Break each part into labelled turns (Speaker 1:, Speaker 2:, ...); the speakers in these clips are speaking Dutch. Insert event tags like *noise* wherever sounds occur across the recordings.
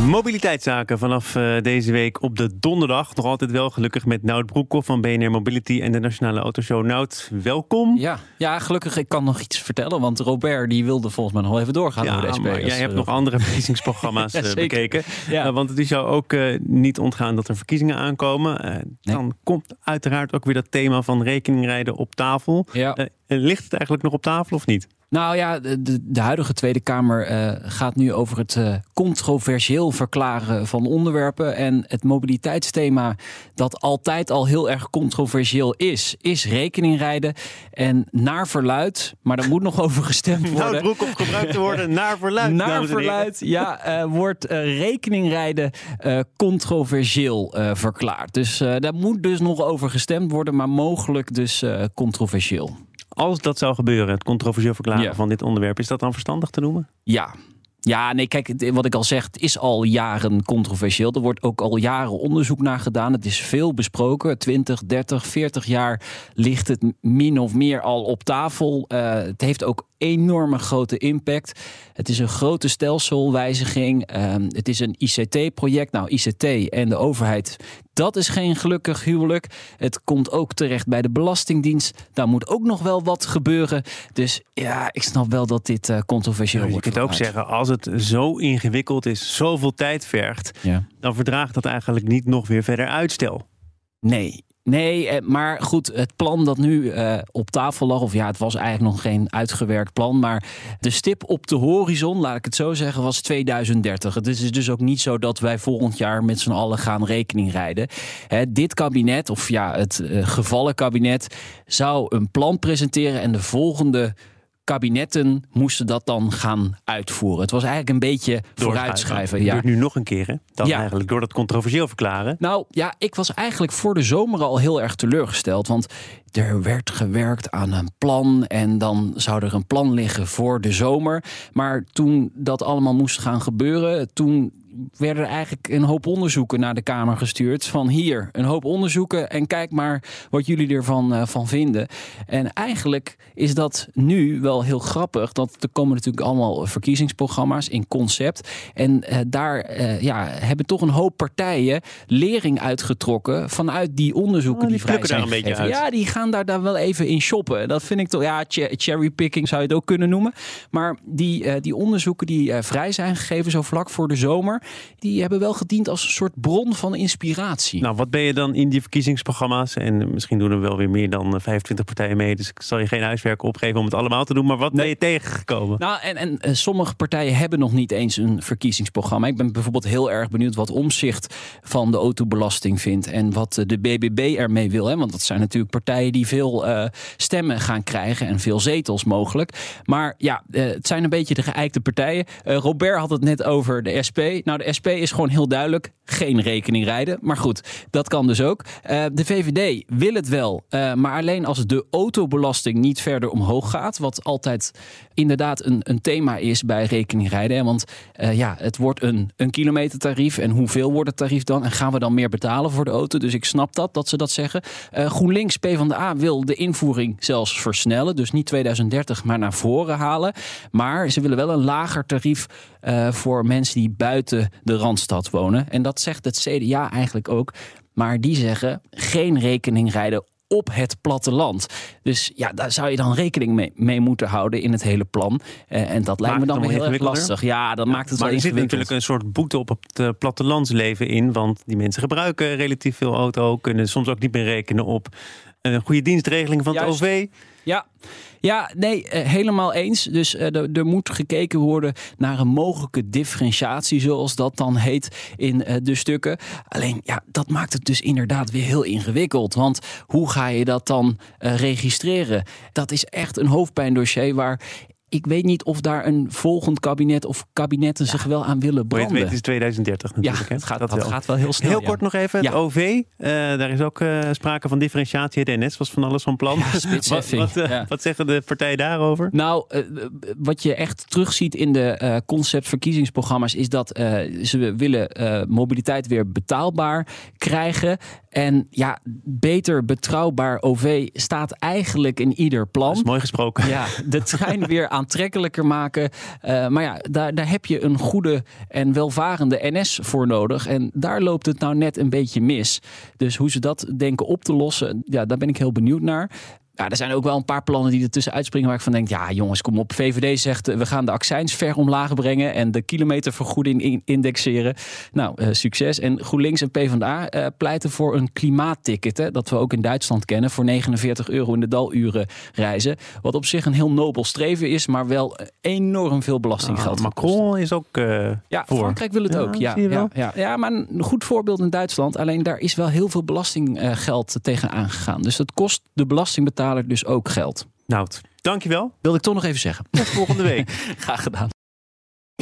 Speaker 1: Mobiliteitszaken vanaf uh, deze week op de donderdag. Nog altijd wel gelukkig met Nout Broekhoff van BNR Mobility en de Nationale Autoshow. Nout, welkom.
Speaker 2: Ja, ja, gelukkig ik kan nog iets vertellen. Want Robert die wilde volgens mij nog wel even doorgaan
Speaker 1: ja,
Speaker 2: over de SP.
Speaker 1: Maar jij hebt nog andere verkiezingsprogramma's *laughs*
Speaker 2: ja,
Speaker 1: uh, bekeken.
Speaker 2: Ja.
Speaker 1: want het is jou ook niet ontgaan dat er verkiezingen aankomen. Dan komt uiteraard ook weer dat thema van rekeningrijden op tafel.
Speaker 2: Ja.
Speaker 1: ligt het eigenlijk nog op tafel of niet?
Speaker 2: Nou ja, de, de, huidige Tweede Kamer eh, gaat nu over het eh, controversieel verklaren van onderwerpen. En het mobiliteitsthema, dat altijd al heel erg controversieel is, is rekeningrijden. En naar verluid, maar daar moet nog *laughs* over gestemd
Speaker 1: Nout
Speaker 2: worden.
Speaker 1: Broekhoff gebruikt te worden naar verluid. *laughs*
Speaker 2: Naar verluid, ja, eh, wordt rekeningrijden controversieel verklaard. Dus daar moet dus nog over gestemd worden, maar mogelijk dus controversieel.
Speaker 1: Als dat zou gebeuren, het controversieel verklaren
Speaker 2: Ja.
Speaker 1: van dit onderwerp, is dat dan verstandig te noemen?
Speaker 2: Ja. Ja, nee, kijk, wat ik al zeg, het is al jaren controversieel. Er wordt ook al jaren onderzoek naar gedaan. Het is veel besproken. 20, 30, 40 jaar ligt het min of meer al op tafel. Eh, het heeft ook enorme grote impact. Het is een grote stelselwijziging. Ehm, het is een ICT-project. Nou, ICT en de overheid, dat is geen gelukkig huwelijk. Het komt ook terecht bij de Belastingdienst. Daar moet ook nog wel wat gebeuren. Dus ja, ik snap wel dat dit eh, controversieel
Speaker 1: je
Speaker 2: wordt.
Speaker 1: kunt ook zeggen, als het zo ingewikkeld is, zoveel tijd vergt,
Speaker 2: Ja.
Speaker 1: dan verdraagt dat eigenlijk niet nog weer verder uitstel.
Speaker 2: Nee. Nee, eh, maar goed, het plan dat nu eh, op tafel lag, of ja, het was eigenlijk nog geen uitgewerkt plan, maar de stip op de horizon, laat ik het zo zeggen, was 2030. Het is dus ook niet zo dat wij volgend jaar met z'n allen gaan rekening rijden. Hè, dit kabinet, of ja, het eh, gevallen kabinet, zou een plan presenteren en de volgende kabinetten moesten dat dan gaan uitvoeren. Het was eigenlijk een beetje vooruitschrijven. Ja.
Speaker 1: gebeurt nu nog een keer, hè? Dan
Speaker 2: Ja.
Speaker 1: eigenlijk door dat controversieel verklaren.
Speaker 2: Nou ja, ik was eigenlijk voor de zomer al heel erg teleurgesteld. Want er werd gewerkt aan een plan. En dan zou er een plan liggen voor de zomer. Maar toen dat allemaal moest gaan gebeuren, toen werden er eigenlijk een hoop onderzoeken naar de Kamer gestuurd. Van hier, een hoop onderzoeken en kijk maar wat jullie ervan eh, van vinden. En eigenlijk is dat nu wel heel grappig. Dat er komen natuurlijk allemaal verkiezingsprogramma's in concept. En eh, daar eh, ja, hebben toch een hoop partijen lering uitgetrokken vanuit die onderzoeken
Speaker 1: Oh, die
Speaker 2: die, vrij zijn
Speaker 1: daar een beetje uit.
Speaker 2: Ja, die gaan daar, daar wel even in shoppen. Dat vind ik toch, ja, ch- cherrypicking zou je het ook kunnen noemen. Maar die, die onderzoeken die vrij zijn gegeven zo vlak voor de zomer, die hebben wel gediend als een soort bron van inspiratie.
Speaker 1: Nou, wat ben je dan in die verkiezingsprogramma's? En misschien doen er wel weer meer dan eh, 25 partijen mee. Dus ik zal je geen huiswerk opgeven om het allemaal te doen. Maar wat ben je tegengekomen?
Speaker 2: Nou, en, en eh, sommige partijen hebben nog niet eens een verkiezingsprogramma. Ik ben bijvoorbeeld heel erg benieuwd wat omzicht van de autobelasting vindt. En wat eh, de BBB ermee wil. Hè? Want dat zijn natuurlijk partijen die veel eh, stemmen gaan krijgen. En veel zetels mogelijk. Maar ja, eh, het zijn een beetje de geëikte partijen. Eh, Robert had het net over de SP. Nou, de SP is gewoon heel duidelijk. Geen rekening rijden. Maar goed, dat kan dus ook. Eh, de VVD wil het wel. eh, maar alleen als de autobelasting niet verder omhoog gaat. Wat altijd inderdaad een, een thema is bij rekeningrijden. Hè? Want eh, ja, het wordt een, een kilometertarief. En hoeveel wordt het tarief dan? En gaan we dan meer betalen voor de auto? Dus ik snap dat, dat ze dat zeggen. GroenLinks, PvdA wil de invoering zelfs versnellen. Dus niet 2030, maar naar voren halen. Maar ze willen wel een lager tarief voor mensen die buiten de Randstad wonen. En dat zegt het CDA eigenlijk ook. Maar die zeggen geen rekening rijden op het platteland. Dus ja, daar zou je dan rekening mee, mee moeten houden in het hele plan. Eh, en dat lijkt
Speaker 1: Maakt
Speaker 2: me dan weer heel erg lastig. Ja, dat maakt het
Speaker 1: maar
Speaker 2: wel
Speaker 1: er zit natuurlijk een soort boete op het eh, plattelandsleven in. Want die mensen gebruiken relatief veel auto. Kunnen soms ook niet meer rekenen op een goede dienstregeling van het
Speaker 2: Juist.
Speaker 1: OV.
Speaker 2: Ja, ja nee, eh, helemaal eens. Dus eh, er- er moet gekeken worden naar een mogelijke differentiatie, zoals dat dan heet in eh, de stukken. Alleen, ja, dat maakt het dus inderdaad weer heel ingewikkeld. Want hoe ga je dat dan registreren? Dat is echt een hoofdpijndossier waar ik weet niet of daar een volgend kabinet of kabinetten zich wel aan willen branden.
Speaker 1: weet, het is 2030 natuurlijk.
Speaker 2: ja,
Speaker 1: hè?
Speaker 2: het gaat,
Speaker 1: Dat
Speaker 2: dat
Speaker 1: wel.
Speaker 2: gaat wel heel snel.
Speaker 1: Heel
Speaker 2: ja.
Speaker 1: kort nog even, het. OV. eh, daar is ook eh, sprake van differentiatie. NS was van alles van plan. *laughs* Wat, wat, eh, wat zeggen de partijen daarover?
Speaker 2: Nou, wat je echt terugziet in de conceptverkiezingsprogramma's is dat ze willen mobiliteit weer betaalbaar krijgen. En ja, beter betrouwbaar OV staat eigenlijk in ieder
Speaker 1: Dat
Speaker 2: plan.
Speaker 1: is mooi gesproken.
Speaker 2: Ja, de *laughs* trein weer aantrekkelijker maken. Eh, maar ja, daar, daar heb je een goede en welvarende NS voor nodig. En daar loopt het nou net een beetje mis. Dus hoe ze dat denken op te lossen, ja, daar ben ik heel benieuwd naar. Ja, er zijn ook wel een paar plannen die er tussen uitspringen waar ik van denk, ja jongens, kom op. VVD zegt, eh, we gaan de accijns ver omlaag brengen en de kilometervergoeding in- indexeren. Nou, eh, succes. En GroenLinks en PvdA eh, pleiten voor een klimaatticket, hè, dat we ook in Duitsland kennen, voor 49 euro in de daluren reizen. Wat op zich een heel nobel streven is, maar wel enorm veel belastinggeld.
Speaker 1: Ah. Macron is ook
Speaker 2: Ja,
Speaker 1: voor.
Speaker 2: Frankrijk wil het
Speaker 1: Ja,
Speaker 2: ook. Ja, ja, ja. ja, maar een goed voorbeeld in Duitsland. Alleen daar is wel heel veel belastinggeld tegen aangegaan. Dus dat kost de belastingbetaler dus ook geld.
Speaker 1: Nou, dankjewel.
Speaker 2: Wilde ik toch nog even zeggen.
Speaker 1: Tot volgende week. *laughs*
Speaker 2: Graag gedaan.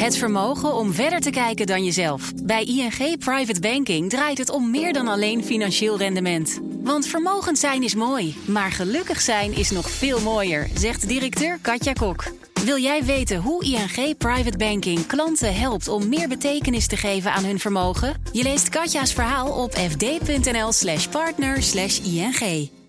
Speaker 3: Het vermogen om verder te kijken dan jezelf. Bij ING Private Banking draait het om meer dan alleen financieel rendement. Want vermogend zijn is mooi, maar gelukkig zijn is nog veel mooier, zegt directeur Katja Kok. Wil jij weten hoe ING Private Banking klanten helpt om meer betekenis te geven aan hun vermogen? Je leest Katja's verhaal op fd.nl/slash partner/ing.